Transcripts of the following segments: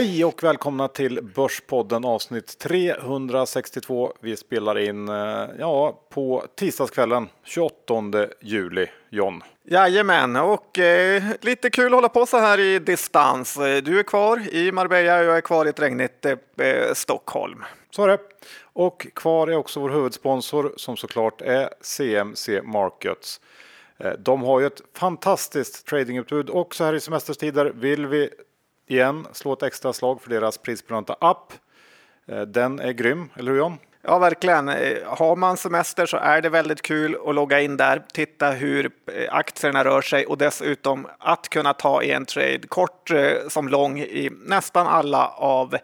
Hej och välkomna till Börspodden avsnitt 362. Vi spelar in eh, ja, på tisdagskvällen 28 juli. John. Jajamän, och eh, lite kul att hålla på så här i distans. Eh, du är kvar i Marbella och jag är kvar i ett regnigt eh, Stockholm. Så är det. Och kvar är också vår huvudsponsor som såklart är CMC Markets. Eh, de har ju ett fantastiskt tradingutbud och så här i semesterstider vill vi igen slå ett extra slag för deras prisbelönta app. Eh, den är grym, eller hur John? Ja, verkligen. Eh, har man semester så är det väldigt kul att logga in där, titta hur eh, aktierna rör sig och dessutom att kunna ta i en trade kort som lång i nästan alla av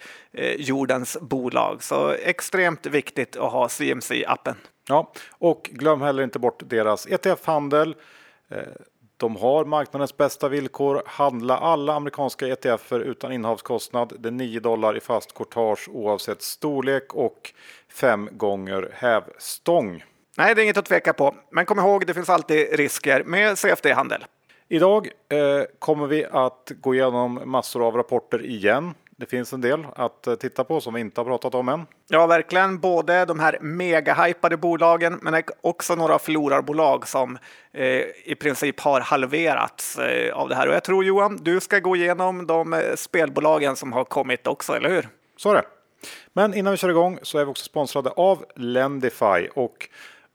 jordens bolag. Så extremt viktigt att ha CMC-appen. Ja, och glöm heller inte bort deras ETF-handel. De har marknadens bästa villkor. Handla alla amerikanska ETFer utan innehavskostnad. Det är 9 dollar i fast courtage oavsett storlek och fem gånger hävstång. Nej, det är inget att tveka på. Men kom ihåg, det finns alltid risker med CFD-handel. Idag eh, kommer vi att gå igenom massor av rapporter igen. Det finns en del att eh, titta på som vi inte har pratat om än. Ja, verkligen. Både de här megahypade bolagen, men också några förlorarbolag som eh, i princip har halverats eh, av det här. Och jag tror Johan, du ska gå igenom de eh, spelbolagen som har kommit också, eller hur? Så är det. Men innan vi kör igång så är vi också sponsrade av Lendify och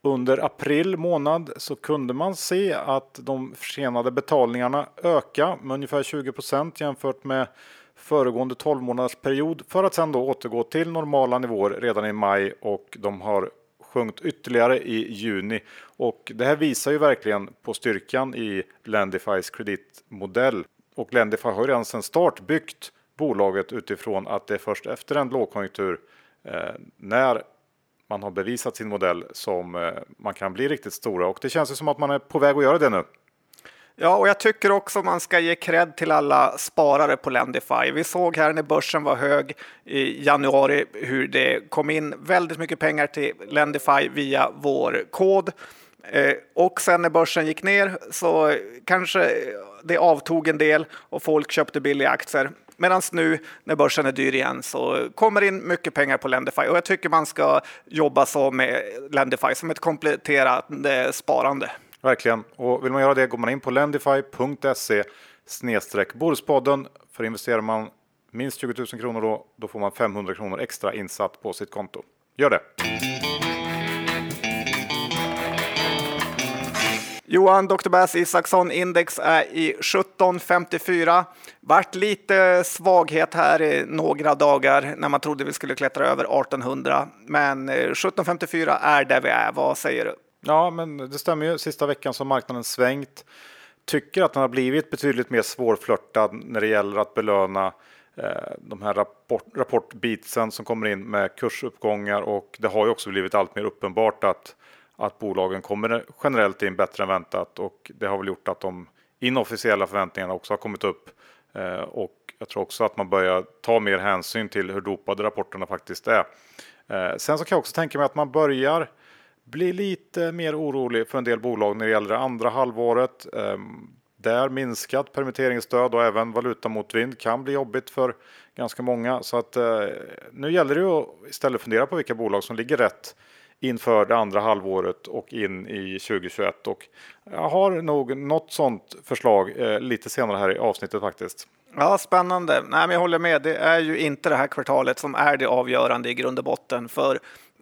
under april månad så kunde man se att de försenade betalningarna öka med ungefär 20% jämfört med föregående 12 månaders period för att sedan då återgå till normala nivåer redan i maj och de har sjunkit ytterligare i juni. Och det här visar ju verkligen på styrkan i Lendifys kreditmodell. Och Lendify har ju redan sedan start byggt bolaget utifrån att det är först efter en lågkonjunktur eh, när man har bevisat sin modell som eh, man kan bli riktigt stora och det känns ju som att man är på väg att göra det nu. Ja, och jag tycker också man ska ge cred till alla sparare på Lendify. Vi såg här när börsen var hög i januari hur det kom in väldigt mycket pengar till Lendify via vår kod. Eh, och sen när börsen gick ner så kanske det avtog en del och folk köpte billiga aktier. Medan nu när börsen är dyr igen så kommer det in mycket pengar på Lendify och jag tycker man ska jobba så med Lendify som ett kompletterande sparande. Verkligen. Och vill man göra det går man in på lendify.se snedstreck Bordspodden. För investerar man minst 20 000 kronor då, då får man 500 kronor extra insatt på sitt konto. Gör det! Johan Dr. Bass Isaksson index är i 1754. Vart lite svaghet här i några dagar när man trodde vi skulle klättra över 1800. Men eh, 1754 är där vi är. Vad säger du? Ja, men det stämmer ju. Sista veckan så har marknaden svängt. Tycker att den har blivit betydligt mer svårflörtad när det gäller att belöna eh, de här rapport, rapportbeatsen som kommer in med kursuppgångar och det har ju också blivit allt mer uppenbart att, att bolagen kommer generellt in bättre än väntat och det har väl gjort att de inofficiella förväntningarna också har kommit upp eh, och jag tror också att man börjar ta mer hänsyn till hur dopade rapporterna faktiskt är. Eh, sen så kan jag också tänka mig att man börjar blir lite mer orolig för en del bolag när det gäller det andra halvåret. Ehm, där minskat permitteringsstöd och även valutamotvind kan bli jobbigt för ganska många. Så att eh, nu gäller det att istället fundera på vilka bolag som ligger rätt inför det andra halvåret och in i 2021. Och jag har nog något sådant förslag eh, lite senare här i avsnittet faktiskt. Ja, spännande. Nej, men jag håller med. Det är ju inte det här kvartalet som är det avgörande i grund och botten. För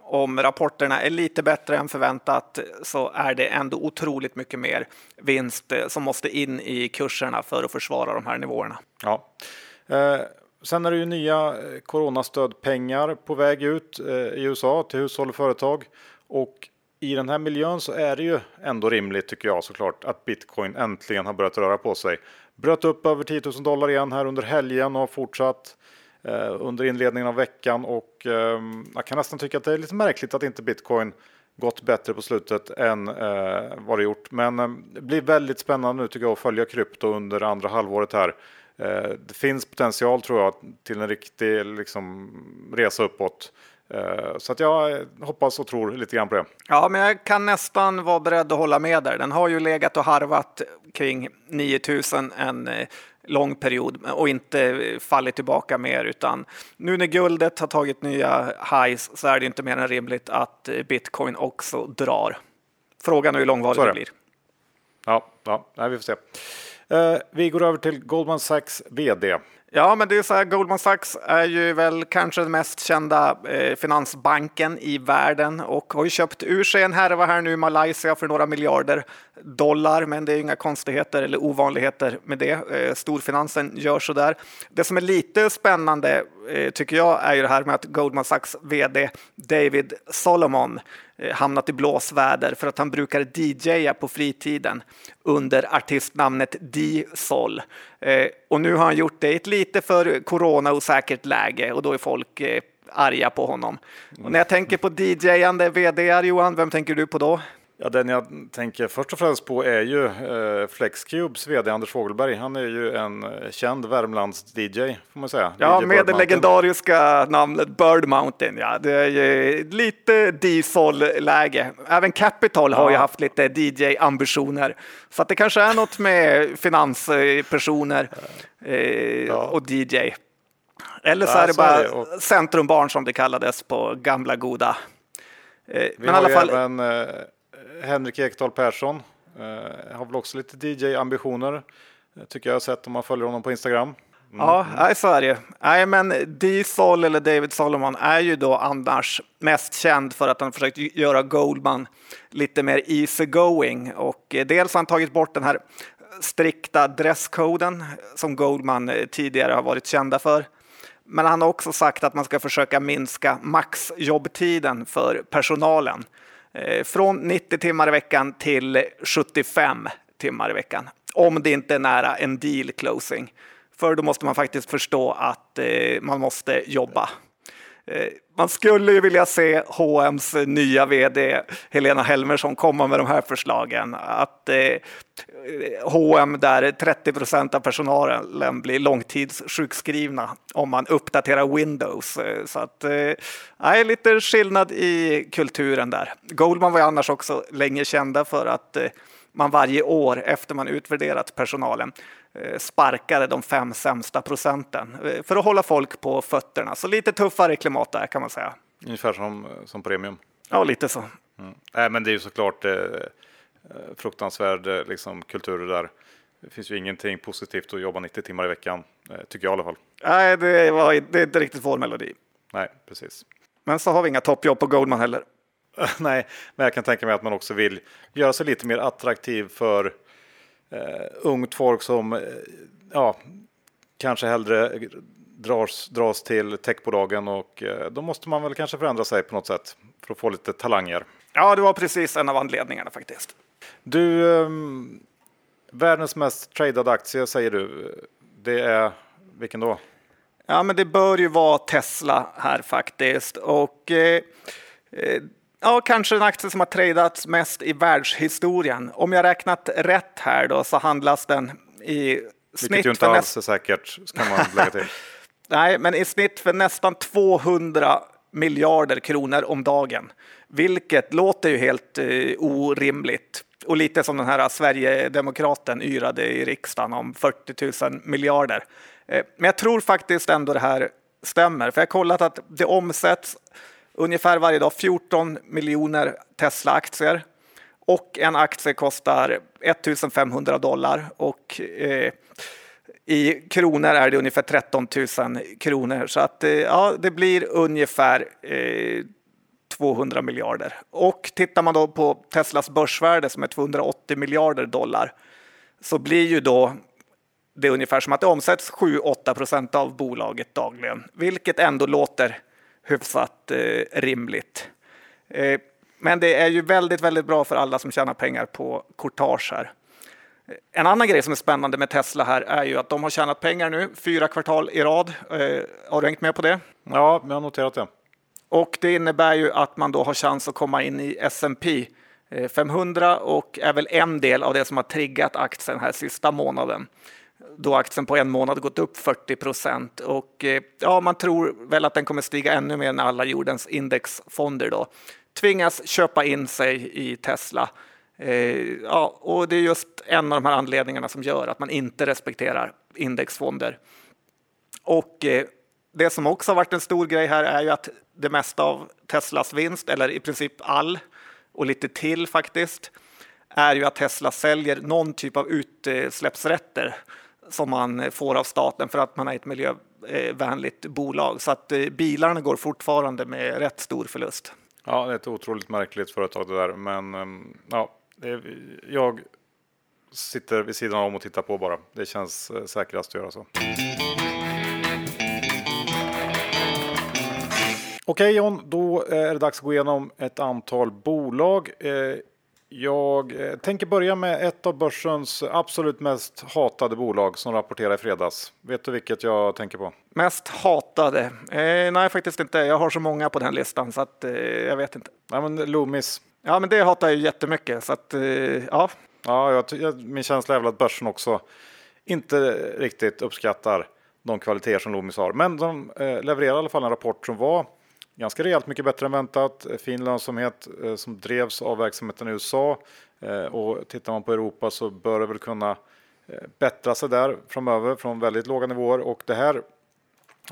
om rapporterna är lite bättre än förväntat så är det ändå otroligt mycket mer vinst eh, som måste in i kurserna för att försvara de här nivåerna. Ja. Eh, sen är det ju nya eh, coronastödpengar på väg ut eh, i USA till hushåll och företag och i den här miljön så är det ju ändå rimligt tycker jag såklart att bitcoin äntligen har börjat röra på sig. Bröt upp över 10 000 dollar igen här under helgen och har fortsatt. Eh, under inledningen av veckan och ehm, jag kan nästan tycka att det är lite märkligt att inte bitcoin gått bättre på slutet än eh, vad det gjort. Men ehm, det blir väldigt spännande nu tycker jag att följa krypto under andra halvåret här. Eh, det finns potential tror jag till en riktig liksom, resa uppåt. Eh, så att jag eh, hoppas och tror lite grann på det. Ja, men jag kan nästan vara beredd att hålla med där. Den har ju legat och harvat kring 9000 en lång period och inte fallit tillbaka mer utan nu när guldet har tagit nya highs så är det inte mer än rimligt att bitcoin också drar. Frågan är hur långvarigt det. blir. Ja, ja nej, vi får se. Uh, vi går över till Goldman Sachs vd Ja, men det är så här, Goldman Sachs är ju väl kanske den mest kända eh, finansbanken i världen och har ju köpt ur sig en härva här nu i Malaysia för några miljarder dollar. Men det är inga konstigheter eller ovanligheter med det. Eh, storfinansen gör så där. Det som är lite spännande eh, tycker jag är ju det här med att Goldman Sachs vd David Solomon Eh, hamnat i blåsväder för att han brukar DJa på fritiden under artistnamnet D-Sol. Eh, och nu har han gjort det i ett lite för corona-osäkert läge och då är folk eh, arga på honom. Och när jag tänker på DJ-ande vd Johan, vem tänker du på då? Ja, den jag tänker först och främst på är ju eh, Flexcubes vd Anders Fogelberg. Han är ju en eh, känd Värmlands-DJ får man säga. Ja, DJ med det legendariska namnet Bird Mountain. Ja, det är ju lite diesel-läge. Även Capital har ju haft lite DJ-ambitioner. Så att det kanske är något med finanspersoner eh, ja. och DJ. Eller så ja, är det bara är det. centrumbarn som det kallades på gamla goda. Eh, men i alla fall... även eh, Henrik Ekdahl Persson eh, har väl också lite DJ-ambitioner. Tycker jag har sett om man följer honom på Instagram. Mm. Ja, så är det. Nej, men D-Sol eller David Solomon är ju då annars mest känd för att han försökt göra Goldman lite mer easy going och eh, dels har han tagit bort den här strikta dresskoden som Goldman eh, tidigare har varit kända för. Men han har också sagt att man ska försöka minska maxjobbtiden för personalen. Eh, från 90 timmar i veckan till 75 timmar i veckan. Om det inte är nära en deal closing. För då måste man faktiskt förstå att eh, man måste jobba. Eh, man skulle ju vilja se H&M's nya vd Helena Helmersson komma med de här förslagen. Att H&M där 30 procent av personalen blir långtidssjukskrivna om man uppdaterar Windows. Så att eh, lite skillnad i kulturen där. Goldman var ju annars också länge kända för att eh, man varje år efter man utvärderat personalen Eh, sparkade de fem sämsta procenten för att hålla folk på fötterna. Så lite tuffare klimat där kan man säga. Ungefär som, som premium. Ja, lite så. Mm. Nej, men det är ju såklart eh, fruktansvärd eh, liksom, kultur där. Det finns ju ingenting positivt att jobba 90 timmar i veckan, tycker jag i alla fall. Nej, det, var, det är inte riktigt vår melodi. Nej, precis. Men så har vi inga toppjobb på Goldman heller. Nej, men jag kan tänka mig att man också vill göra sig lite mer attraktiv för eh, ungt folk som eh, ja, kanske hellre dras, dras till techbolagen och eh, då måste man väl kanske förändra sig på något sätt för att få lite talanger. Ja, det var precis en av anledningarna faktiskt. Du, eh, världens mest tradade aktie säger du. Det är vilken då? Ja, men det bör ju vara Tesla här faktiskt och eh, eh Ja, kanske den aktie som har tradats mest i världshistorien. Om jag räknat rätt här då så handlas den i snitt... Vilket ju inte alls är säkert, kan man lägga till. Nej, men i snitt för nästan 200 miljarder kronor om dagen. Vilket låter ju helt eh, orimligt. Och lite som den här Sverigedemokraten yrade i riksdagen om 40 000 miljarder. Eh, men jag tror faktiskt ändå det här stämmer, för jag har kollat att det omsätts ungefär varje dag 14 miljoner Tesla-aktier och en aktie kostar 1500 dollar och eh, i kronor är det ungefär 13 000 kronor så att eh, ja, det blir ungefär eh, 200 miljarder. Och tittar man då på Teslas börsvärde som är 280 miljarder dollar så blir ju då det ungefär som att det omsätts 7-8 procent av bolaget dagligen, vilket ändå låter hyfsat eh, rimligt. Eh, men det är ju väldigt, väldigt bra för alla som tjänar pengar på courtage här. En annan grej som är spännande med Tesla här är ju att de har tjänat pengar nu fyra kvartal i rad. Eh, har du hängt med på det? Ja, jag har noterat det. Och det innebär ju att man då har chans att komma in i S&P 500 eh, och är väl en del av det som har triggat aktien här sista månaden då aktien på en månad gått upp 40 procent och eh, ja, man tror väl att den kommer stiga ännu mer när alla jordens indexfonder då tvingas köpa in sig i Tesla. Eh, ja, och det är just en av de här anledningarna som gör att man inte respekterar indexfonder. Och eh, det som också har varit en stor grej här är ju att det mesta av Teslas vinst, eller i princip all och lite till faktiskt, är ju att Tesla säljer någon typ av utsläppsrätter som man får av staten för att man är ett miljövänligt bolag. Så att eh, bilarna går fortfarande med rätt stor förlust. Ja, det är ett otroligt märkligt företag det där, men eh, ja, jag sitter vid sidan om och tittar på bara. Det känns eh, säkrast att göra så. Okej John, då är det dags att gå igenom ett antal bolag. Eh, jag eh, tänker börja med ett av börsens absolut mest hatade bolag som rapporterade i fredags. Vet du vilket jag tänker på? Mest hatade? Eh, nej, faktiskt inte. Jag har så många på den listan så att eh, jag vet inte. Nej, men Loomis. Ja, men det hatar jag ju jättemycket så att eh, ja. Ja, jag, jag, min känsla är väl att börsen också inte riktigt uppskattar de kvaliteter som Loomis har. Men de eh, levererar i alla fall en rapport som var ganska rejält mycket bättre än väntat. Fin lönsamhet eh, som drevs av verksamheten i USA eh, och tittar man på Europa så bör det väl kunna eh, bättra sig där framöver från väldigt låga nivåer och det här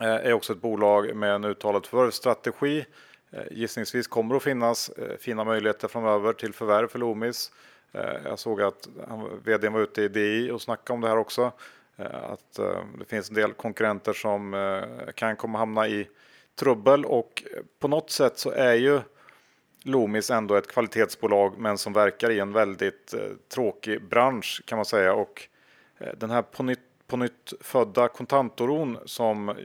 eh, är också ett bolag med en uttalad förvärvsstrategi. Eh, gissningsvis kommer det att finnas eh, fina möjligheter framöver till förvärv för Loomis. Eh, jag såg att vdn var ute i DI och snackade om det här också. Att det finns en del konkurrenter som kan komma hamna i trubbel och på något sätt så är ju Loomis ändå ett kvalitetsbolag men som verkar i en väldigt tråkig bransch kan man säga och den här på nytt, på nytt födda kontantoron som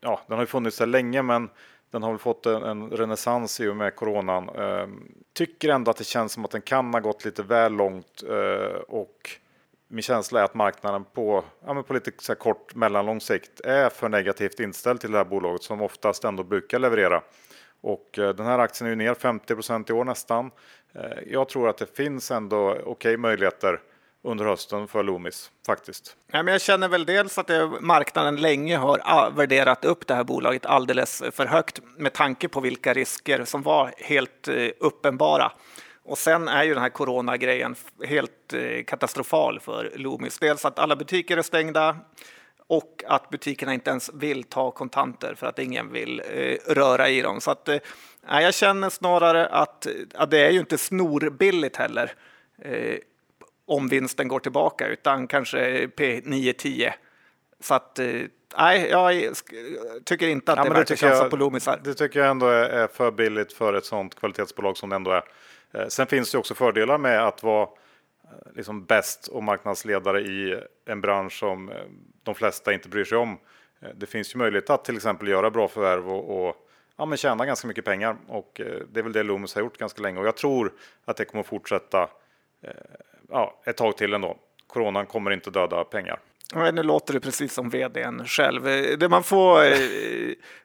ja, den har funnits där länge men den har väl fått en, en renässans i och med coronan. Eh, tycker ändå att det känns som att den kan ha gått lite väl långt eh, och min känsla är att marknaden på, ja, på lite så kort mellanlång sikt är för negativt inställd till det här bolaget som oftast ändå brukar leverera. Och eh, den här aktien är ju ner 50% i år nästan. Eh, jag tror att det finns ändå okej okay möjligheter under hösten för Loomis faktiskt. Ja, men jag känner väl dels att marknaden länge har ah, värderat upp det här bolaget alldeles för högt med tanke på vilka risker som var helt eh, uppenbara. Och sen är ju den här coronagrejen helt eh, katastrofal för Loomis. Dels att alla butiker är stängda och att butikerna inte ens vill ta kontanter för att ingen vill eh, röra i dem. Så att, jag känner snarare att, att det är ju inte snorbilligt heller om vinsten går tillbaka, utan kanske P9-10. Så att eh, nej, jag tycker inte att ja, det verkar chansa på Loomisar. Det tycker jag ändå är, för billigt för ett sådant kvalitetsbolag som det ändå är. Eh, sen finns det också fördelar med att vara eh, liksom bäst och marknadsledare i en bransch som de flesta inte bryr sig om. Det finns ju möjlighet att till exempel göra bra förvärv och, och ja, men tjäna ganska mycket pengar och det är väl det Loomis har gjort ganska länge och jag tror att det kommer fortsätta ja, ett tag till ändå. Coronan kommer inte döda pengar. nu låter det precis som vdn själv. Det man får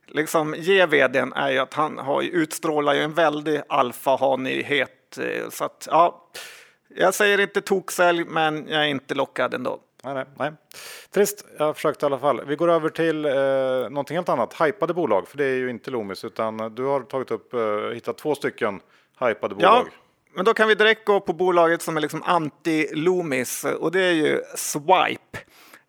liksom ge vdn är ju att han har utstrålar ju en väldig alfahanighet Eh, så att, ja, jag säger inte toksälj, men jag är inte lockad ändå. Nej, nej, nej. Trist, jag har försökt i alla fall. Vi går över till eh, någonting helt annat. Hypade bolag, för det är ju inte Loomis, utan du har tagit upp, eh, hittat två stycken hypade bolag. Ja, men då kan vi direkt gå på bolaget som är liksom anti-Loomis och det är ju Swipe.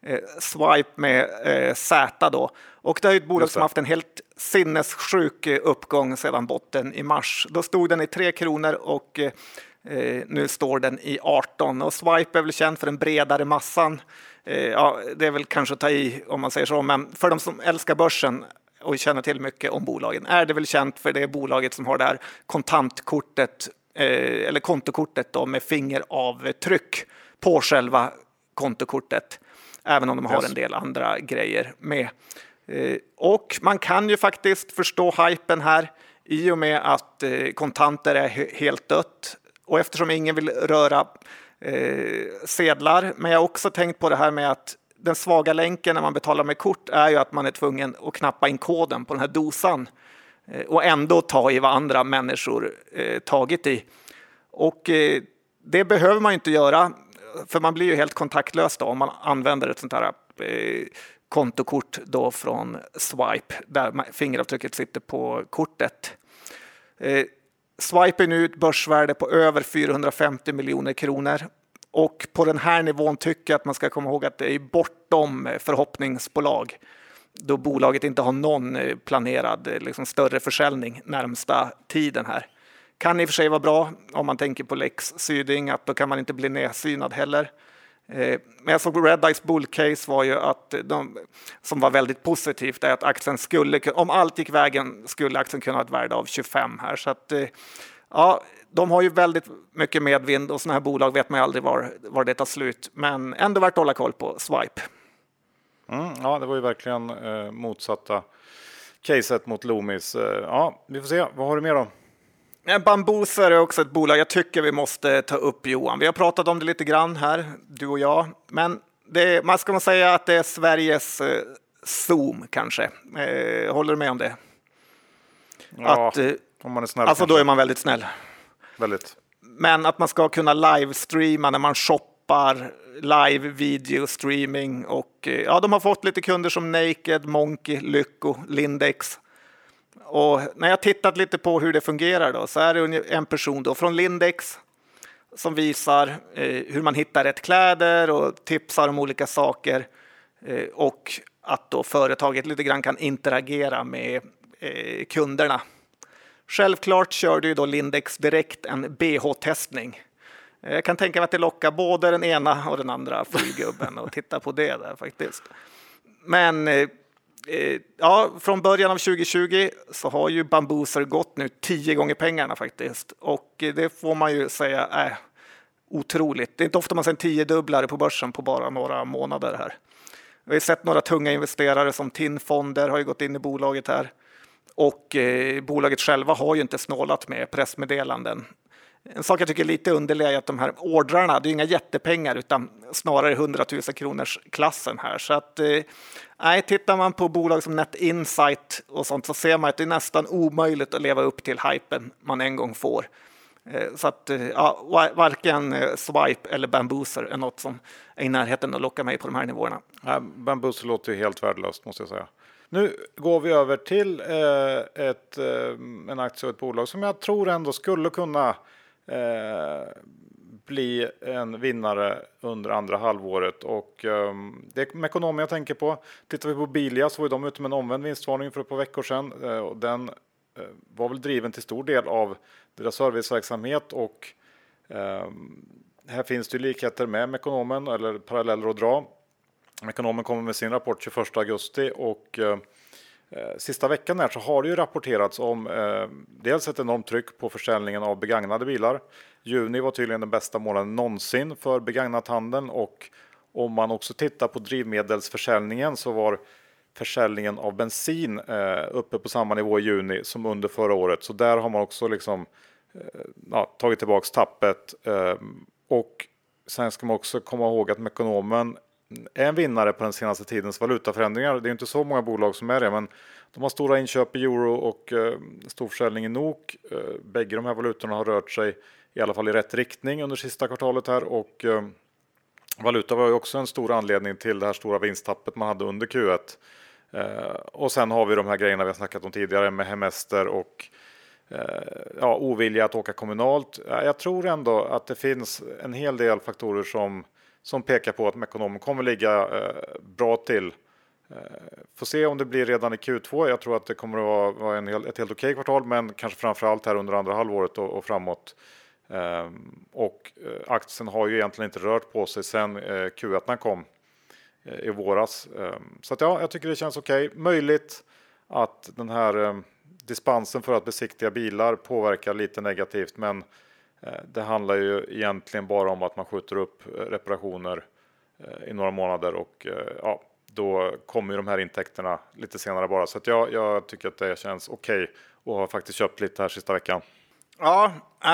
Eh, Swipe med eh, Z då. Och det är ett bolag som haft en helt sinnessjuk uppgång sedan botten i mars. Då stod den i 3 kronor och eh, nu står den i 18. Och Swipe är väl känd för den bredare massan. Eh, ja, det är väl kanske att ta i om man säger så, men för de som älskar börsen och känner till mycket om bolagen är det väl känt för det bolaget som har det här kontantkortet eh, eller kontokortet då, med fingeravtryck på själva kontokortet. Även om de har en del andra grejer med. Eh, och man kan ju faktiskt förstå hypen här i och med att eh, kontanter är helt dött och eftersom ingen vill röra eh, sedlar. Men jag har också tänkt på det här med att den svaga länken när man betalar med kort är ju att man är tvungen att knappa in koden på den här dosan Eh, och ändå ta i vad andra människor eh, tagit i. Och eh, det behöver man inte göra, för man blir ju helt kontaktlös då om man använder ett sånt här kontokort då från Swipe där fingeravtrycket sitter på kortet. Swipe är nu ett börsvärde på över 450 miljoner kronor Och på den här nivån tycker jag att man ska komma ihåg att det är bortom förhoppningsbolag då bolaget inte har någon eh, planerad eh, liksom, större försäljning närmsta tiden här. Kan i och för sig vara bra om man tänker på Lex Syding, att då kan man inte bli nedsynad heller. Eh, men jag såg på Red Eyes Bull Case var ju att de, som var väldigt positivt, är att aktien skulle, om allt gick vägen, skulle aktien kunna ha ett värde av 25 här. Så att, ja, de har ju väldigt mycket medvind och sådana här bolag vet man ju aldrig var, var det tar slut. Men ändå värt att hålla koll på Swipe. Mm, ja, det var ju verkligen eh, motsatta caset mot Loomis. Eh, ja, vi får se. Vad har du mer då? Bambuser är också ett bolag jag tycker vi måste ta upp Johan. Vi har pratat om det lite grann här, du och jag. Men det, man ska man säga att det är Sveriges eh, Zoom kanske. Eh, håller du med om det? Ja, att, eh, om man är snäll. Alltså kanske. då är man väldigt snäll. Väldigt. Men att man ska kunna livestreama när man shoppar live video streaming och eh, ja, de har fått lite kunder som Naked, Monkey, Lycko, Lindex. Och när jag tittat lite på hur det fungerar då så är det en person då från Lindex som visar eh, hur man hittar rätt kläder och tipsar om olika saker eh, och att då företaget lite grann kan interagera med eh, kunderna. Självklart körde ju då Lindex direkt en bh-testning Eh, jag kan tänka mig att det lockar både den ena och den andra flygubben och titta på det där faktiskt. Men eh, eh ja, från början av 2020 så har ju Bambuser gått nu tio gånger pengarna faktiskt och eh, det får man ju säga är otroligt. Det är inte ofta man ser en tiodubblare på börsen på bara några månader här. Vi har sett några tunga investerare som TIN-fonder har ju gått in i bolaget här och eh, bolaget själva har ju inte snålat med pressmeddelanden en sak jag tycker är lite underlig är att de här ordrarna, det är inga jättepengar utan snarare 100 000 kronors klassen här. Så att, eh, nej, tittar man på bolag som Net Insight och sånt så ser man att det är nästan omöjligt att leva upp till hypen man en gång får. Eh, så att eh, ja, varken eh, Swipe eller Bambooser är något som är i närheten att locka mig på de här nivåerna. Ja, Bambooser låter ju helt värdelöst måste jag säga. Nu går vi över till eh, ett, eh, en aktie och ett bolag som jag tror ändå skulle kunna Eh, bli en vinnare under andra halvåret. Och eh, det är Mekonomi jag tänker på. Tittar vi på Bilia så var de ute med en omvänd vinstvarning för ett par veckor sedan. eh, och den eh, var väl driven till stor del av deras serviceverksamhet och ehm, här finns det likheter med Mekonomen eller paralleller att dra. Mekonomen kommer med sin rapport 21 augusti och Eh, Eh, sista veckan här så har det ju rapporterats om eh, dels ett enormt tryck på försäljningen av begagnade bilar. Juni var tydligen den bästa månaden någonsin för begagnathandeln och om man också tittar på drivmedelsförsäljningen så var försäljningen av bensin eh, uppe på samma nivå i juni som under förra året. Så där har man också liksom eh, ja, tagit tillbaks tappet. Eh, och sen ska man också komma ihåg att Mekonomen är en vinnare på den senaste tidens valutaförändringar. Det är inte så många bolag som är det, men de har stora inköp i euro och eh, stor försäljning i NOK. Eh, bägge de här valutorna har rört sig i alla fall i rätt riktning under sista kvartalet här och eh, valuta var ju också en stor anledning till det här stora vinsttappet man hade under Q1. Eh, och sen har vi de här grejerna vi har snackat om tidigare med hemester och eh, ja, ovilja att åka kommunalt. Jag tror ändå att det finns en hel del faktorer som som pekar på att Mekonomen kommer ligga eh, bra till. Eh, får se om det blir redan i Q2. Jag tror att det kommer att vara, en hel, ett helt okej kvartal, men kanske framför allt här under andra halvåret och, och framåt. Eh, och aktien har ju egentligen inte rört på sig sedan eh, Q1 kom eh, i våras. Ehm, så att ja, jag tycker det känns okej. Okay. Möjligt att den här dispensen för att besiktiga bilar påverkar lite negativt, men det handlar ju egentligen bara om att man skjuter upp eh, reparationer eh, i några månader och ja, då kommer ju de här intäkterna lite senare bara. Så att jag, jag tycker att det känns okej okay och har faktiskt köpt lite här sista veckan. Ja,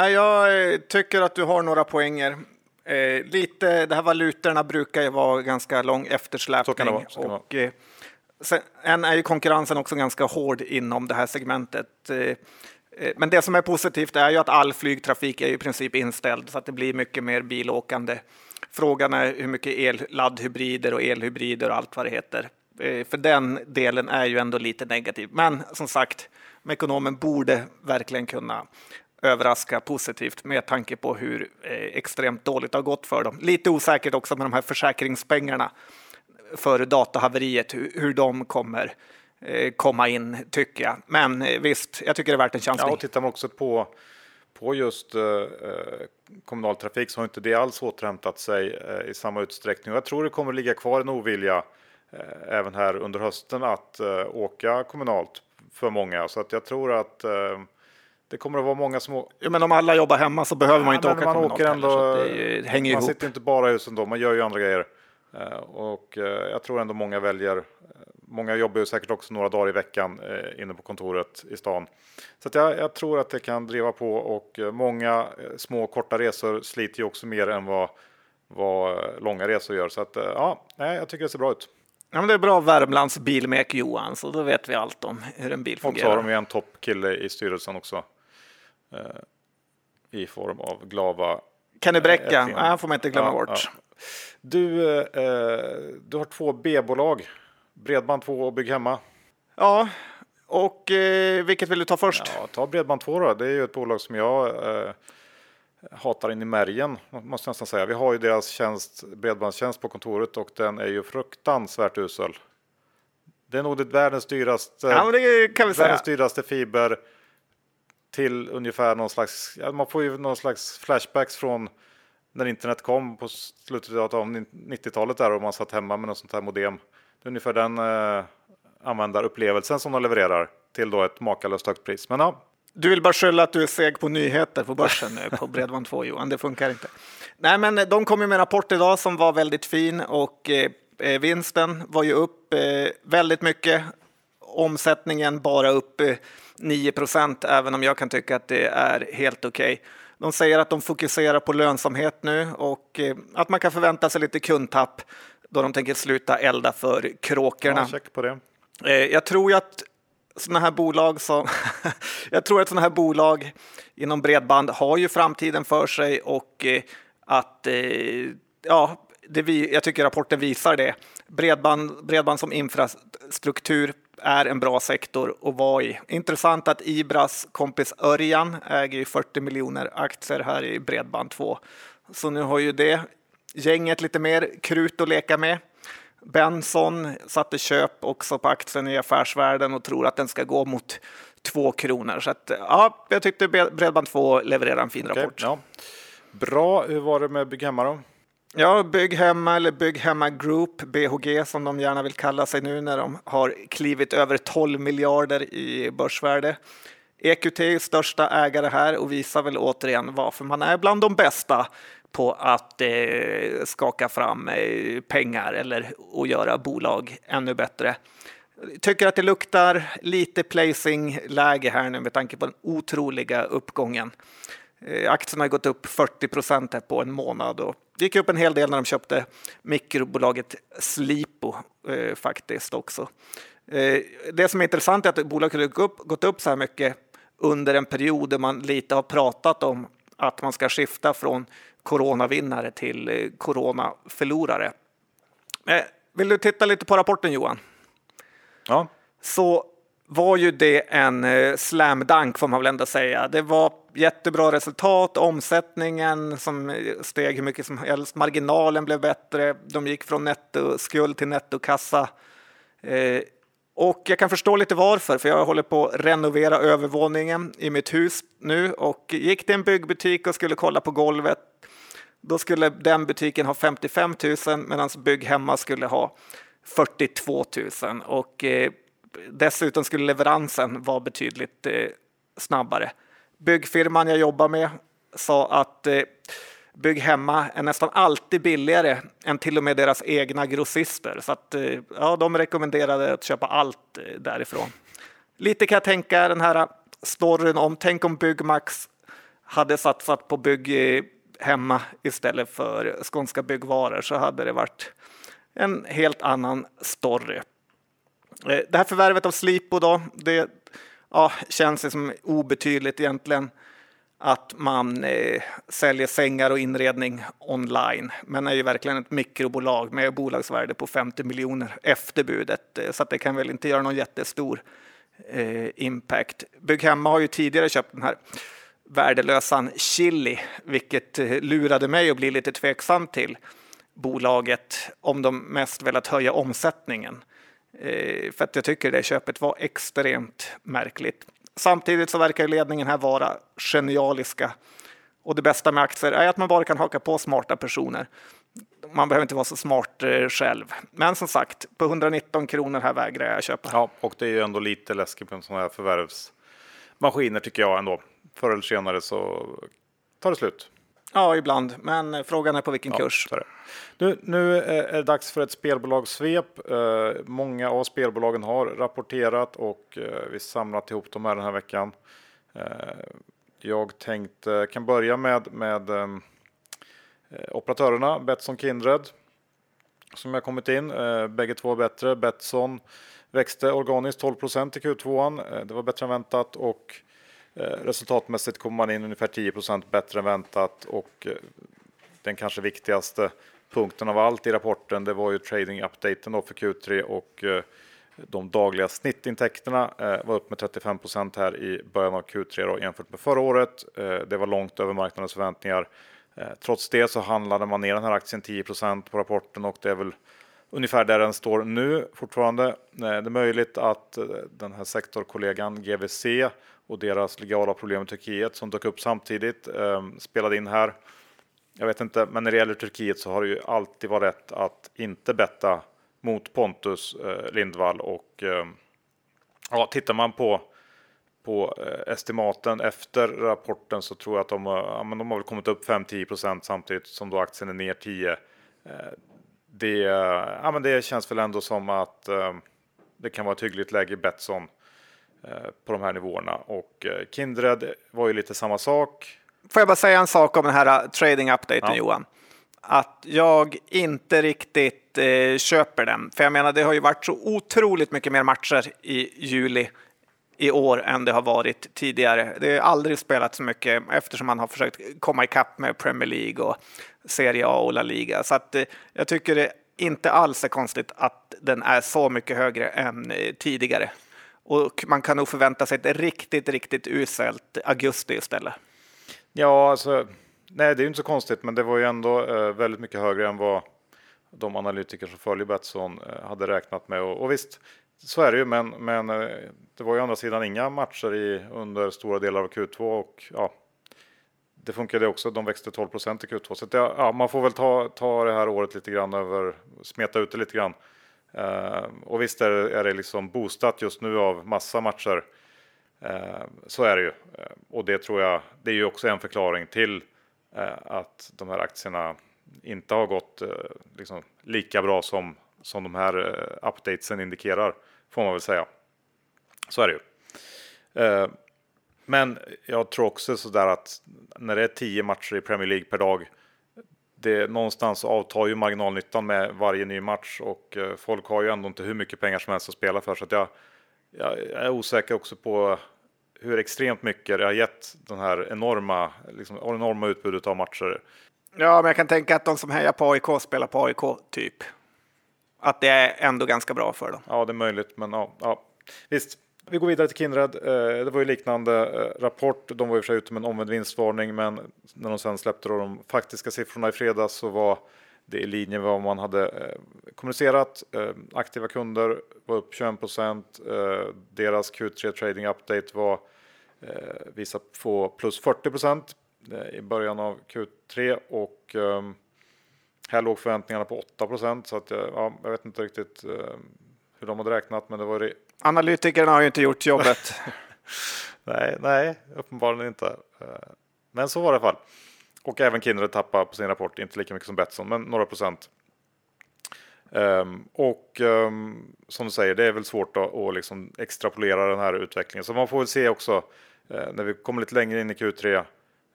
jag tycker att du har några poänger. Eh, lite, de här valutorna brukar ju vara ganska lång eftersläpning. Det vara. Och, det vara. sen är ju konkurrensen också ganska hård inom det här segmentet. Eh, Eh, Eh, men det som är positivt är ju att all flygtrafik är i princip inställd så att det blir mycket mer bilåkande. Frågan är hur mycket elladdhybrider och elhybrider och allt vad det heter. Eh, för den delen är ju ändå lite negativ. Men som sagt, Mekonomen borde verkligen kunna överraska positivt med tanke på hur eh, extremt dåligt det har gått för dem. Lite osäkert också med de här försäkringspengarna för datahaveriet, hur, de kommer komma in tycker jag. Men eh, visst, jag tycker det är värt en chansning. Ja, och tittar man också på, på just eh, kommunal trafik så har inte det alls återhämtat sig eh, i samma utsträckning. Och jag tror det kommer ligga kvar en ovilja eh, även här under hösten att eh, åka kommunalt för många. Så att jag tror att det kommer att vara många som... Ja, men om alla jobbar hemma så behöver man inte åka man kommunalt åker ändå, heller, hänger Man ihop. sitter inte bara i huset då, man gör ju andra grejer. Och jag tror ändå många väljer Många jobbar ju säkert också några dagar i veckan eh, inne på kontoret i stan. Så jag, jag, tror att det kan driva på och eh, många eh, små korta resor sliter ju också mer än vad, vad långa resor gör. Så att, ja, jag tycker det ser bra ut. Ja, men det är bra Värmlands bilmek Johan, så då vet vi allt om hur en bil fungerar. Och så har de ju en toppkille i styrelsen också. Eh, I form av Glava. Kenny Bräcka, eh, han får man inte glömma ja, bort. Ja. Du, eh, du har två B-bolag. Bredband2 och Bygg Hemma. Ja, och eh, vilket vill du ta först? Ja, ta Bredband2 då. Det är ju ett bolag som jag eh, hatar in i märgen, måste jag nästan säga. Vi har ju deras tjänst, bredbandstjänst på kontoret och den är ju fruktansvärt usel. Det är nog det världens dyraste, ja, det kan vi världens dyraste fiber till ungefär någon slags, ja, man får ju någon slags flashbacks från när internet kom på slutet av 90-talet där och man satt hemma med något sånt här modem ungefär den eh, användarupplevelsen som de levererar till då ett makalöst högt pris. Men ja. Du vill bara skylla att du är seg på nyheter på börsen nu på Bredband2 Johan, det funkar inte. Nej, men de kom ju med en rapport idag som var väldigt fin och eh, eh vinsten var ju upp eh, väldigt mycket. Omsättningen bara upp eh, 9 procent, även om jag kan tycka att det är helt okej. Okay. De säger att de fokuserar på lönsamhet nu och eh, att man kan förvänta sig lite kundtapp då de tänker sluta elda för kråkorna. Ja, check på det. Eh, jag tror ju att sådana här bolag som jag tror att sådana här bolag inom bredband har ju framtiden för sig och eh, att eh, ja, det vi, jag tycker rapporten visar det. Bredband, bredband som infrastruktur är en bra sektor att vara i. Intressant att Ibras kompis Örjan äger 40 miljoner aktier här i Bredband2. Så nu har ju det gänget lite mer krut att leka med. Benson satte köp också på aktien i Affärsvärlden och tror att den ska gå mot två kronor. Så att, ja, jag tyckte Bredband2 levererar en fin okay, rapport. Ja. Bra, hur var det med Bygghemma då? Ja, Bygghemma eller Bygghemma Group, BHG som de gärna vill kalla sig nu när de har klivit över 12 miljarder i börsvärde. EQT är största ägare här och visar väl återigen varför man är bland de bästa på att eh, skaka fram eh, pengar eller att göra bolag ännu bättre. Tycker att det luktar lite placing-läge här nu med tanke på den otroliga uppgången. Eh, aktien har gått upp 40 procent på en månad och det gick upp en hel del när de köpte mikrobolaget Slipo eh, faktiskt också. Eh, det som är intressant är att bolaget har gått upp, gått upp så här mycket under en period där man lite har pratat om att man ska skifta från coronavinnare till eh, coronaförlorare. Eh, vill du titta lite på rapporten Johan? Ja. Så var ju det en eh, slam dunk får man väl ändå säga. Det var jättebra resultat, omsättningen som steg hur mycket som helst, marginalen blev bättre, de gick från nettoskuld till nettokassa. Och jag kan förstå lite varför, för jag håller på att renovera övervåningen i mitt hus nu och gick till en byggbutik och skulle kolla på golvet då skulle den butiken ha 55 000 medan Bygghemma skulle ha 42 000 och eh, dessutom skulle leveransen vara betydligt eh, snabbare. Byggfirman jag jobbar med sa att eh, Bygg Hemma är nästan alltid billigare än till och med deras egna grossister så att eh, ja, de rekommenderade att köpa allt eh, därifrån. Lite kan jag tänka den här storyn om, tänk om Byggmax hade satsat på bygg eh, hemma istället för Skånska Byggvaror så hade det varit en helt annan story. Eh, det här förvärvet av Slipo då, det ja, känns som obetydligt egentligen att man eh, säljer sängar och inredning online, men är ju verkligen ett mikrobolag med bolagsvärde på 50 miljoner efter budet, eh, så att det kan väl inte göra någon jättestor eh, impact. Bygghemma har ju tidigare köpt den här värdelösan Chili, vilket eh, lurade mig att bli lite tveksam till bolaget om de mest velat höja omsättningen. Eh, för att jag tycker det köpet var extremt märkligt. Samtidigt så verkar ledningen här vara genialiska. Och det bästa med aktier är att man bara kan haka på smarta personer. Man behöver inte vara så smart eh, själv. Men som sagt, på 119 kronor här vägrar jag köpa. Ja, och det är ju ändå lite läskigt med sådana här förvärvsmaskiner tycker jag ändå. Förr eller senare så tar det slut. Ja, ibland, men frågan är på vilken ja, kurs. Nu, nu är det dags för ett spelbolagssvep. Eh, många av spelbolagen har rapporterat och eh, vi samlat ihop dem här den här veckan. Eh, jag tänkte kan börja med, med operatörerna Betsson Kindred som har kommit in. Bägge två bättre. Betsson växte organiskt 12 procent i Q2. Det var bättre än väntat och Eh, resultatmässigt kommer man in ungefär 10 procent bättre än väntat och eh, den kanske viktigaste punkten av allt i rapporten, det var ju trading-updaten för Q3 och eh, de dagliga snittintäkterna var upp med 35% här i början av Q3 då, jämfört med förra året. Det var långt över marknadens förväntningar. Trots det så handlade man ner den här aktien 10% på rapporten och det är väl ungefär där den står nu fortfarande. Det är möjligt att den här sektorkollegan GVC och deras legala problem i Turkiet som dök upp samtidigt ehm, spelade in här. Jag vet inte, men när det gäller Turkiet så har det ju alltid varit rätt att inte betta mot Pontus eh, Lindvall och eh, ja, tittar man på på eh, estimaten efter rapporten så tror jag att de, ja, men de har väl kommit upp 5-10 samtidigt som då aktien är ner 10. Eh, det, ja, men det känns väl ändå som att eh, det kan vara ett hyggligt läge i Betsson eh, på de här nivåerna och Kindred var ju lite samma sak. Får jag bara säga en sak om den här uh, trading updaten ja. Johan? Att jag inte riktigt eh, köper den. För jag menar, det har ju varit så otroligt mycket mer matcher i juli i år än det har varit tidigare. Det har aldrig spelat så mycket eftersom man har försökt komma ikapp med Premier League och Serie A och La Liga. Så att, eh, jag tycker det inte alls är konstigt att den är så mycket högre än eh, tidigare. Och man kan nog förvänta sig ett riktigt, riktigt uselt augusti istället. Ja, alltså, nej, det är inte så konstigt, men det var ju ändå eh, väldigt mycket högre än vad de analytiker som följer Betsson eh, hade räknat med. Och, och, visst, så är det ju, men, men eh, det var ju å andra sidan inga matcher i, under stora delar av Q2 och ja, det funkade också. De växte 12 procent i Q2, så det, ja, man får väl ta, ta det här året lite grann över, smeta ut det lite grann. Uh, och visst är, är det liksom boostat just nu av massa matcher. Eh, så är det ju eh, och det tror jag. Det är ju också en förklaring till att de här aktierna inte har gått liksom lika bra som som de här updatesen indikerar får man väl säga. Så är det ju. Men jag tror också sådär att när det är tio matcher i Premier League per dag. Det någonstans avtar ju marginalnyttan med varje ny match och folk har ju ändå inte hur mycket pengar som helst att spela för så att jag, jag är osäker också på hur extremt mycket det har gett den här enorma, liksom, enorma utbudet av matcher. Ja, men jag kan tänka att de som hejar på AIK spelar på AIK, typ. Att det är ändå ganska bra för dem. Ja, det är möjligt, men ja, ja. visst. Vi går vidare till Kindred. Eh, det var ju liknande eh, rapport. De var i och för sig ute med en omvänd vinstvarning, men när de sen släppte de faktiska siffrorna i fredags så var det i linje med vad man hade eh, kommunicerat. Aktiva kunder var upp 21 procent. Deras Q3 trading update var visar på plus 40 procent i början av Q3 och här låg förväntningarna på 8 procent så att ja, jag vet inte riktigt hur de hade räknat, men det var. Analytikerna har ju inte gjort jobbet. nej, nej, uppenbarligen inte. Eh, men så var det i alla fall. Och även Kindred tappar på sin rapport, inte lika mycket som Betsson, men några procent. Um, och um, som du säger, det är väl svårt att, att liksom extrapolera den här utvecklingen. Så man får väl se också uh, när vi kommer lite längre in i Q3 uh,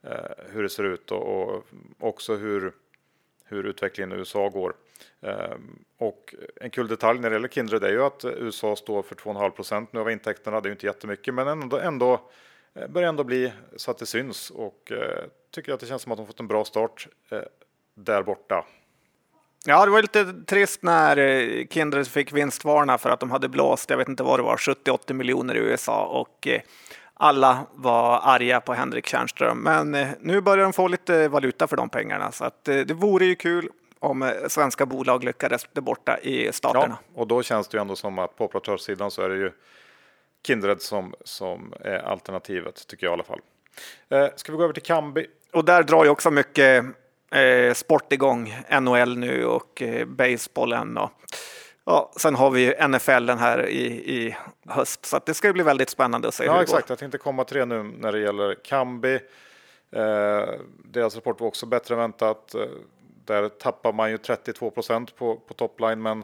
eh, hur det ser ut och, och, också hur, hur utvecklingen i USA går. Ehm, och en kul detalj när det gäller Kindred är ju att USA står för 2,5 procent nu av intäkterna. Det är ju inte jättemycket, men ändå, ändå eh, börjar ändå bli så att det syns och eh, tycker att det känns som att de fått en bra start eh, där borta. Ja, det var lite trist när Kindred fick vinstvarna för att de hade blåst, jag vet inte vad det var, 70-80 miljoner i USA och alla var arga på Henrik Tjärnström. Men eh, nu börjar de få lite valuta för de pengarna så att det vore ju kul om svenska bolag lyckades där borta i staterna. Ja, och då känns det ju ändå som att på operatörssidan så är det ju Kindred som, som är alternativet tycker jag i alla fall. Eh, ska vi gå över till Kambi? Och där drar ju också mycket eh, sport igång. NHL nu och eh, basebollen. Och, ja, sen har vi ju NFL här i, i höst, så det ska bli väldigt spännande att se ja, hur det exakt. går. Jag tänkte komma till det nu när det gäller Kambi. Eh, deras rapport var också bättre än väntat. Eh, där tappar man ju 32 procent på, på topline, men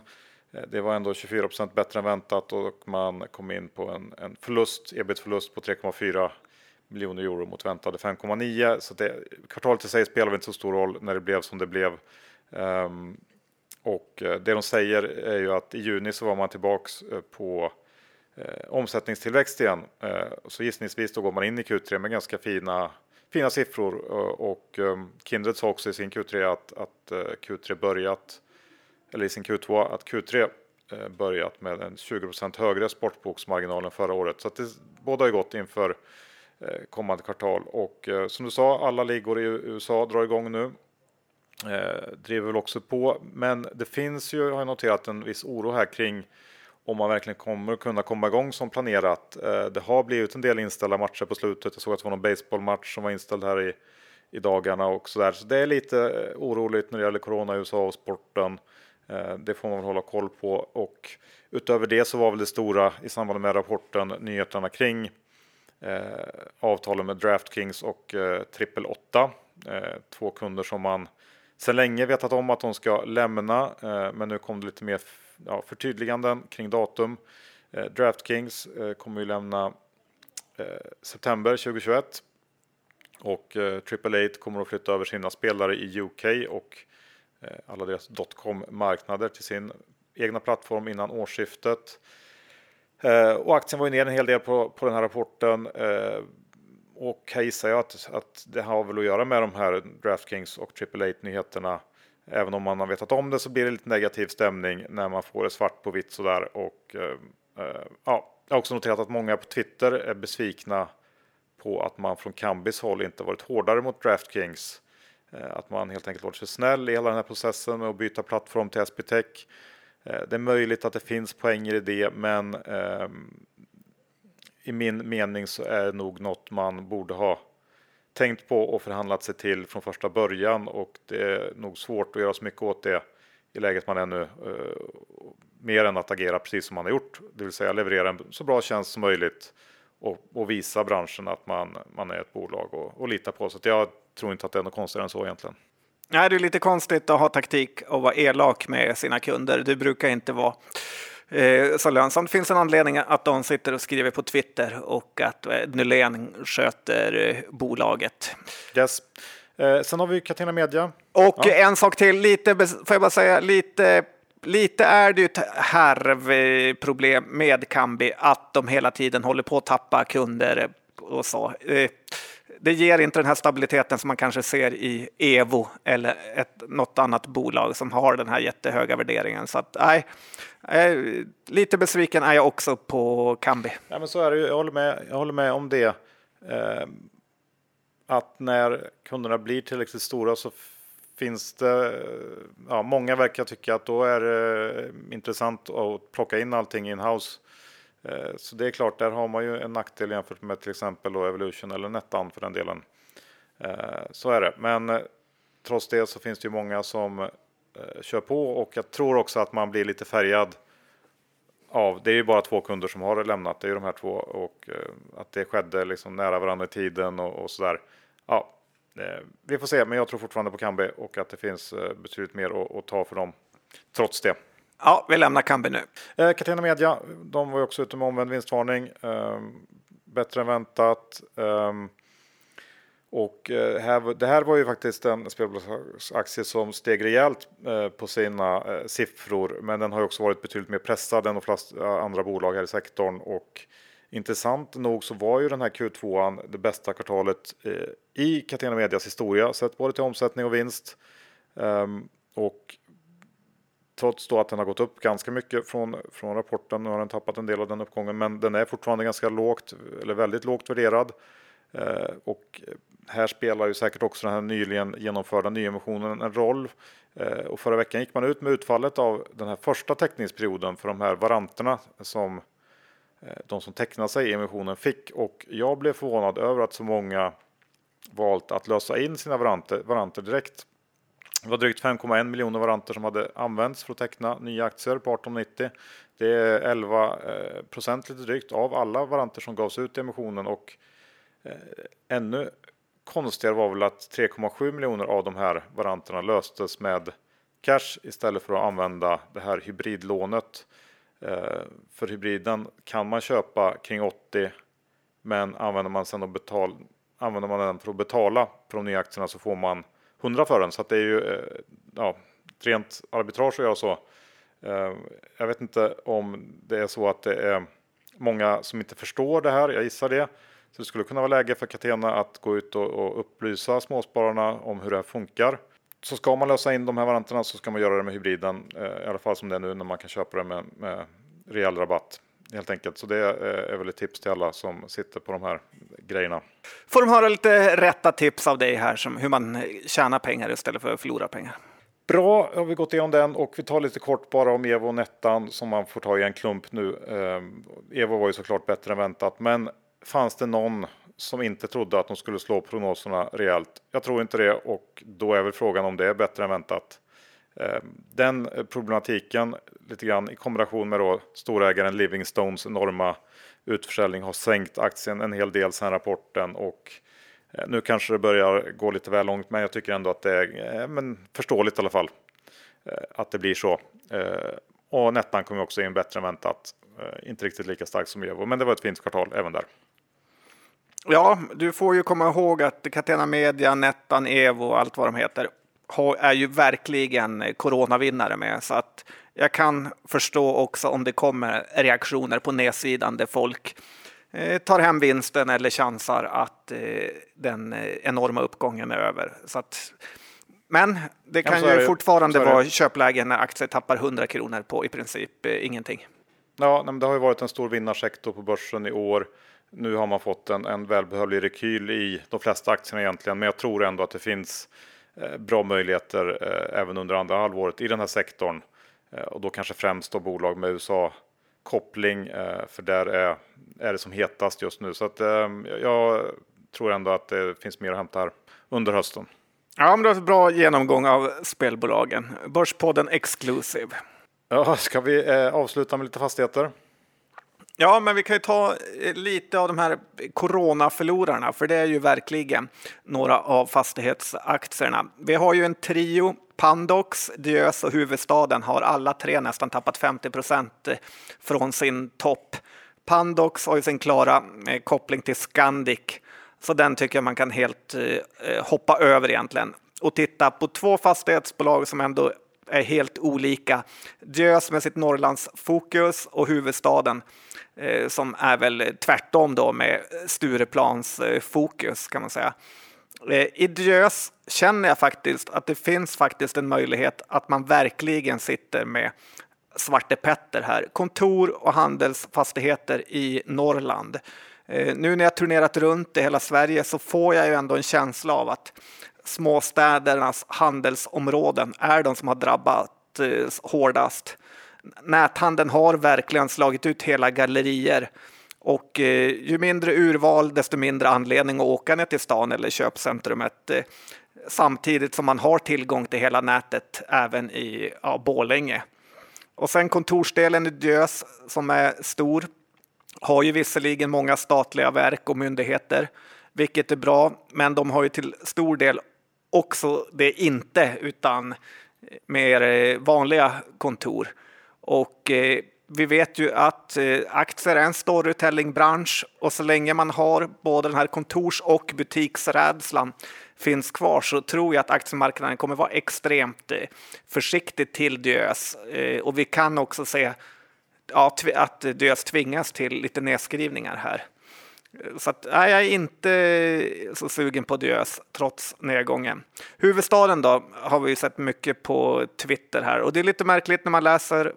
eh, det var ändå 24 procent bättre än väntat och man kom in på en, en förlust, ebit-förlust på 3,4 miljoner euro mot väntade 5,9. Så det, kvartalet i sig spelar inte så stor roll när det blev som det blev. Um, och eh, det de säger är ju att i juni så var man tillbaks eh, på eh, omsättningstillväxt igen. Eh, så gissningsvis då går man in i Q3 med ganska fina, fina siffror. Och Kindred sa också i sin Q3 att, att Q3 börjat, eller i sin Q2 att Q3 börjat med en 20% högre sportboksmarginal än förra året. Så att det båda har gått inför kommande kvartal. Och som du sa, alla ligor i USA drar igång nu. Eh, driver väl också på, men det finns ju, har jag noterat, en viss oro här kring om man verkligen kommer kunna komma igång som planerat. Eh, det har blivit en del inställda matcher på slutet. Jag såg att det var någon baseballmatch som var inställd här i, i dagarna och så där. Så det är lite eh, oroligt när det gäller corona i USA och sporten. Eh, det får man väl hålla koll på och utöver det så var väl det stora i samband med rapporten nyheterna kring eh, avtalen med DraftKings och eh, Triple 8. Eh, två kunder som man sedan länge vetat om att de ska lämna, eh, men nu kom det lite mer ja, förtydliganden kring datum. Eh, DraftKings eh, kommer ju lämna september 2021 och Triple 8 kommer att flytta över sina spelare i UK och alla deras dotcom marknader till sin egna plattform innan årsskiftet. Och aktien var ju ner en hel del på, på den här rapporten. Och här gissar jag att, att det har väl att göra med de här Draftkings och AAA-nyheterna. Även om man har vetat om det så blir det lite negativ stämning när man får det svart på vitt sådär. Och, eh, eh, ja, jag har också noterat att många på Twitter är besvikna på att man från Kambis håll inte varit hårdare mot Draftkings. Eh, att man helt enkelt varit för snäll i hela den här processen med att byta plattform till SBTech. Eh, det är möjligt att det finns poänger i det, men eh, i min mening så är det nog något man borde ha tänkt på och förhandlat sig till från första början och det är nog svårt att göra så mycket åt det i läget man är nu. Eh, mer än att agera precis som man har gjort, det vill säga leverera en så bra tjänst som möjligt och, och visa branschen att man, man är ett bolag och, och lita på. Så jag tror inte att det är något konstigare än så egentligen. Nej, det är lite konstigt att ha taktik och vara elak med sina kunder. Det brukar inte vara så lönsamt. Det finns en anledning att de sitter och skriver på Twitter och att eh, Nylén sköter eh, bolaget. Yes. Eh, sen har vi Catena Media. Och ja. en sak till, lite, får jag bara säga, lite lite är det ju ett härvproblem med Kambi att de hela tiden håller på att tappa kunder och så. Det ger inte den här stabiliteten som man kanske ser i Evo eller ett, något annat bolag som har den här jättehöga värderingen. Så att, nej, eh, lite besviken är jag också på Kambi. Ja, men så är det ju. Jag håller med, jag håller med om det. Eh, att när kunderna blir tillräckligt stora så finns det, ja, många verkar tycka att då är det eh, intressant att plocka in allting in-house Eh, Eh, så det är klart, där har man ju en nackdel jämfört med till exempel då Evolution eller Nettan för den delen. Eh, så är det, men eh, trots det så finns det ju många som kör på och jag tror också att man blir lite färgad av, det är ju bara två kunder som har lämnat, det är ju de här två och att det skedde liksom nära varandra i tiden och, och sådär. Ja, vi får se, men jag tror fortfarande på Kambi och att det finns betydligt mer att, att ta för dem trots det. Ja, vi lämnar Kambi nu. Eh, Catena Media, de var ju också ute med omvänd vinstvarning. Eh, bättre än väntat. Ehm, eh, och här, det här var ju faktiskt en spelbolagsaktie som steg rejält eh, på sina eh, siffror. Men den har ju också varit betydligt mer pressad än de flesta eh, andra bolag här i sektorn. Och intressant nog så var ju den här Q2 det bästa kvartalet eh, i Catena Medias historia. Sett både till omsättning och vinst. Ehm, och trots då att den har gått upp ganska mycket från, från rapporten. Nu har den tappat en del av den uppgången, men den är fortfarande ganska lågt eller väldigt lågt värderad. Eh, och här spelar ju säkert också den här nyligen genomförda nyemissionen en roll. Eh, och förra veckan gick man ut med utfallet av den här första teckningsperioden för de här varanterna som eh, de som tecknade sig i emissionen fick. Och jag blev förvånad över att så många valt att lösa in sina varanter, varanter direkt. Det var drygt 5,1 miljoner varanter som hade använts för att teckna nya aktier på 1890. Det är 11 eh, procent lite drygt av alla varanter som gavs ut i emissionen och eh, ännu konstigare var väl att 3,7 miljoner av de här varanterna löstes med cash istället för att använda det här hybridlånet. Eh, för hybriden kan man köpa kring 80 men använder man sen betal, använder man den för att betala för de nya aktierna så får man 100 för den. Så det är ju eh, ja, rent arbitrage att göra så. Eh, jag vet inte om det är så att det är många som inte förstår det här. Jag gissar det. Så det skulle kunna vara läge för Catena att gå ut och, och upplysa småspararna om hur det här funkar. Så ska man lösa in de här varianterna så ska man göra det med hybriden, eh, i alla fall som det är nu när man kan köpa det med, med rejäl rabatt. Helt enkelt. Så det är väl ett tips till alla som sitter på de här grejerna. Får de höra lite rätta tips av dig här som hur man tjänar pengar istället för att förlora pengar. Bra, har vi gått igenom den och vi tar lite kort bara om Evo och Nettan som man får ta i en klump nu. Eh, Evo var ju såklart bättre än väntat, men fanns det någon som inte trodde att de skulle slå prognoserna rejält. Jag tror inte det och då är väl frågan om det är bättre än väntat. Eh, den eh, problematiken lite grann i kombination med då storägaren Livingstones enorma utförsäljning har sänkt aktien en hel del sedan rapporten och eh, nu kanske det börjar gå lite väl långt men jag tycker ändå att det är men förståeligt i alla fall att det blir så. Och nettan kommer också in bättre än väntat. Inte riktigt lika starkt som Evo men det var ett fint kvartal även där. Ja, du får ju komma ihåg att Catena Media, Nettan, Evo och allt vad de heter är ju verkligen coronavinnare med. Så att jag kan förstå också om det kommer reaktioner på nedsidan där folk eh, tar hem vinsten eller chansar att eh, den enorma uppgången är över. Så att, men det kan ja, ju fortfarande vara köpläge när aktier tappar 100 kronor på i princip eh, ingenting. Ja, men det har ju varit en stor vinnarsektor på börsen i år. Nu har man fått en, en välbehövlig rekyl i de flesta aktierna egentligen, men jag tror ändå att det finns eh, bra möjligheter eh, även under andra halvåret i den här sektorn eh, och då kanske främst då bolag med USA koppling, för där är, är det som hetast just nu. Så att jag tror ändå att det finns mer att hämta här under hösten. Ja, men det var en bra genomgång av spelbolagen. Börspodden Exclusive. Ja, ska vi avsluta med lite fastigheter? Ja, men vi kan ju ta eh, lite av de här coronaförlorarna, för det är ju verkligen några av fastighetsaktierna. Vi har ju en trio, Pandox, Diös och huvudstaden har alla tre nästan tappat 50 procent eh, från sin topp. Pandox har ju sin klara eh, koppling till Scandic, så den tycker jag man kan helt hoppa över egentligen och titta på två fastighetsbolag som ändå är helt olika. Diös med sitt Norrlandsfokus och huvudstaden Eh, som är väl tvärtom då med Stureplans eh, fokus kan man säga. Eh, I Diös känner jag faktiskt att det finns faktiskt en möjlighet att man verkligen sitter med Svarte Petter här. Kontor och handelsfastigheter i Norrland. Eh, nu när jag turnerat runt i hela Sverige så får jag ju ändå en känsla av att småstädernas handelsområden är de som har drabbat eh, hårdast näthandeln har verkligen slagit ut hela gallerier och eh, ju mindre urval, desto mindre anledning att åka ner till stan eller köpcentrumet. Eh, samtidigt som man har tillgång till hela nätet även i ja, Borlänge. Och sen kontorsdelen i Dös som är stor har ju visserligen många statliga verk och myndigheter, vilket är bra, men de har ju till stor del också det inte, utan mer eh, vanliga kontor. Och eh, vi vet ju att eh, aktier är en storytellingbransch och så länge man har både den här kontors och butiksrädslan finns kvar så tror jag att aktiemarknaden kommer vara extremt eh, försiktig till DÖS. Eh, och vi kan också se ja, att DÖS tvingas till lite nedskrivningar här. Så att, nej, jag är inte så sugen på Diös trots nedgången. Huvudstaden då har vi sett mycket på Twitter här och det är lite märkligt när man läser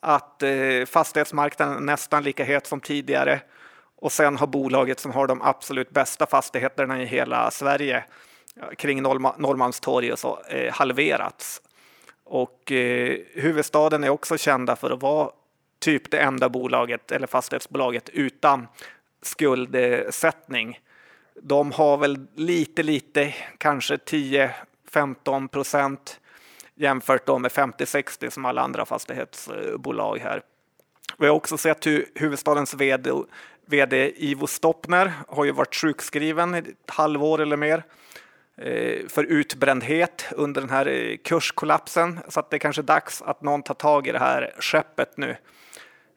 att eh, fastighetsmarknaden är nästan lika het som tidigare och sen har bolaget som har de absolut bästa fastigheterna i hela Sverige kring Norrmalmstorg och så eh, halverats. Och eh, huvudstaden är också kända för att vara typ det enda bolaget eller fastighetsbolaget utan skuldsättning. De har väl lite, lite, kanske 10-15 procent jämfört med 50-60 som alla andra fastighetsbolag här. Vi har också sett hur huvudstadens vd, vd Ivo Stoppner har ju varit sjukskriven i ett halvår eller mer eh, för utbrändhet under den här eh, kurskollapsen. Så att det är kanske är dags att någon tar tag i det här skeppet nu.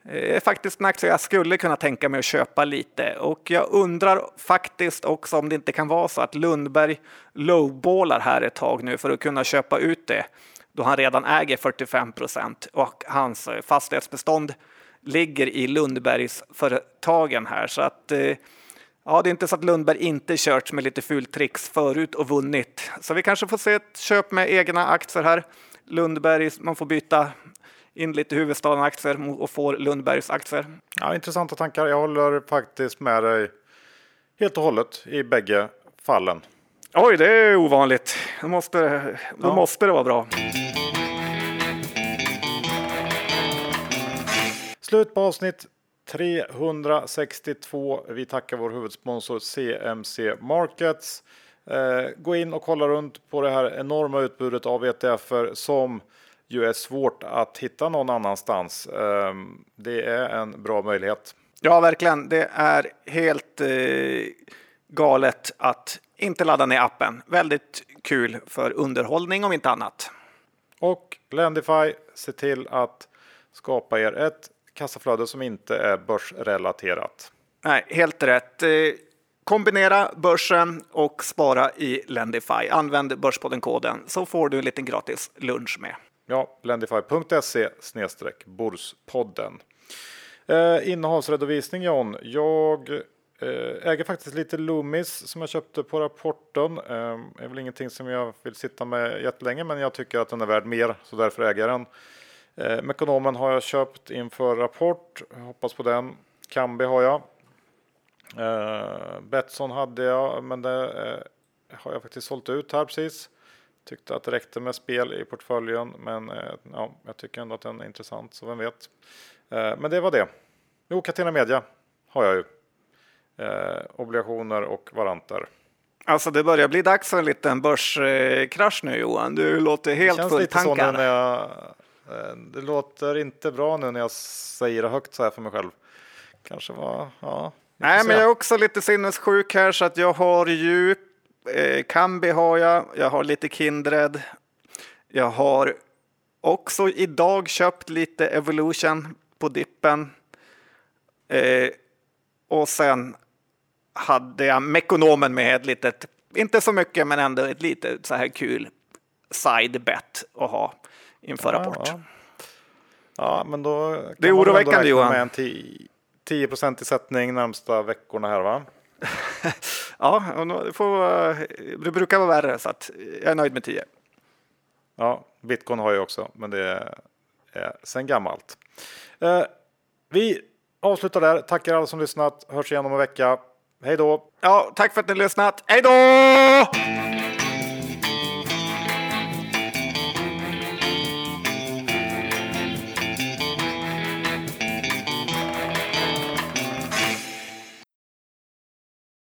Är faktiskt en aktie jag skulle kunna tänka mig att köpa lite och jag undrar faktiskt också om det inte kan vara så att Lundberg lowballar här ett tag nu för att kunna köpa ut det då han redan äger 45 procent och hans eh, fastighetsbestånd ligger i Lundbergs företagen här så att eh, ja, det är inte så att Lundberg inte kört med lite fultricks förut och vunnit. Så vi kanske får se ett köp med egna aktier här. Lundberg, man får byta in lite huvudstaden-aktier och får Lundbergs aktier. Ja, intressanta tankar. Jag håller faktiskt med dig helt och hållet i bägge fallen. Oj, det är ovanligt. Då måste, då ja. måste det vara bra. Slut på avsnitt 362. Vi tackar vår huvudsponsor CMC Markets. Eh, gå in och kolla runt på det här enorma utbudet av ETFer som ju är svårt att hitta någon annanstans. Eh, det är en bra möjlighet. Ja, verkligen. Det är helt eh, galet att inte ladda ner appen. Väldigt kul för underhållning om inte annat. Och Lendify, se till att skapa er ett kassaflöde som inte är börsrelaterat. Nej, helt rätt. Eh, kombinera börsen och spara i Lendify. Använd Börspodden-koden så får du en liten gratis lunch med. Ja, lendify.se Borspodden. Eh, innehavsredovisning John. Jag eh, äger faktiskt lite Loomis som jag köpte på rapporten. Eh, är väl ingenting som jag vill sitta med jättelänge men jag tycker att den är värd mer så därför äger jag den. Eh, Mekonomen har jag köpt inför rapport. Hoppas på den. Kambi har jag. Eh, Betsson hade jag, men det eh, har jag faktiskt sålt ut här precis. Tyckte att det räckte med spel i portföljen, men eh, ja, jag tycker ändå att den är intressant, så vem vet. Eh, men det var det. Jo, Catena Media har jag ju. Eh, obligationer och varanter. Alltså det börjar bli dags för en liten börskrasch nu Johan. Du låter helt full tankar. Det känns lite så när jag Eh, det låter inte bra nu när jag säger det högt så här för mig själv. Kanske var, ja. Nej, men jag är också lite sinnessjuk här så att jag har djup. Eh, Kambi har jag. Jag har lite Kindred. Jag har också idag köpt lite Evolution på dippen. Eh, och sen hade jag Mekonomen med ett litet, inte så mycket, men ändå ett litet så här kul side bet att ha inför ja, rapport. Ja. ja. men då det är oroväckande Johan. Med en 10 i sättning närmsta veckorna här va? ja, det, får, det brukar vara värre så att jag är nöjd med 10. Ja, bitcoin har jag också, men det är sen gammalt. Eh, vi avslutar där. Tackar alla som lyssnat. Hörs igen om en vecka. Hej då! Ja, tack för att ni lyssnat. Hej då!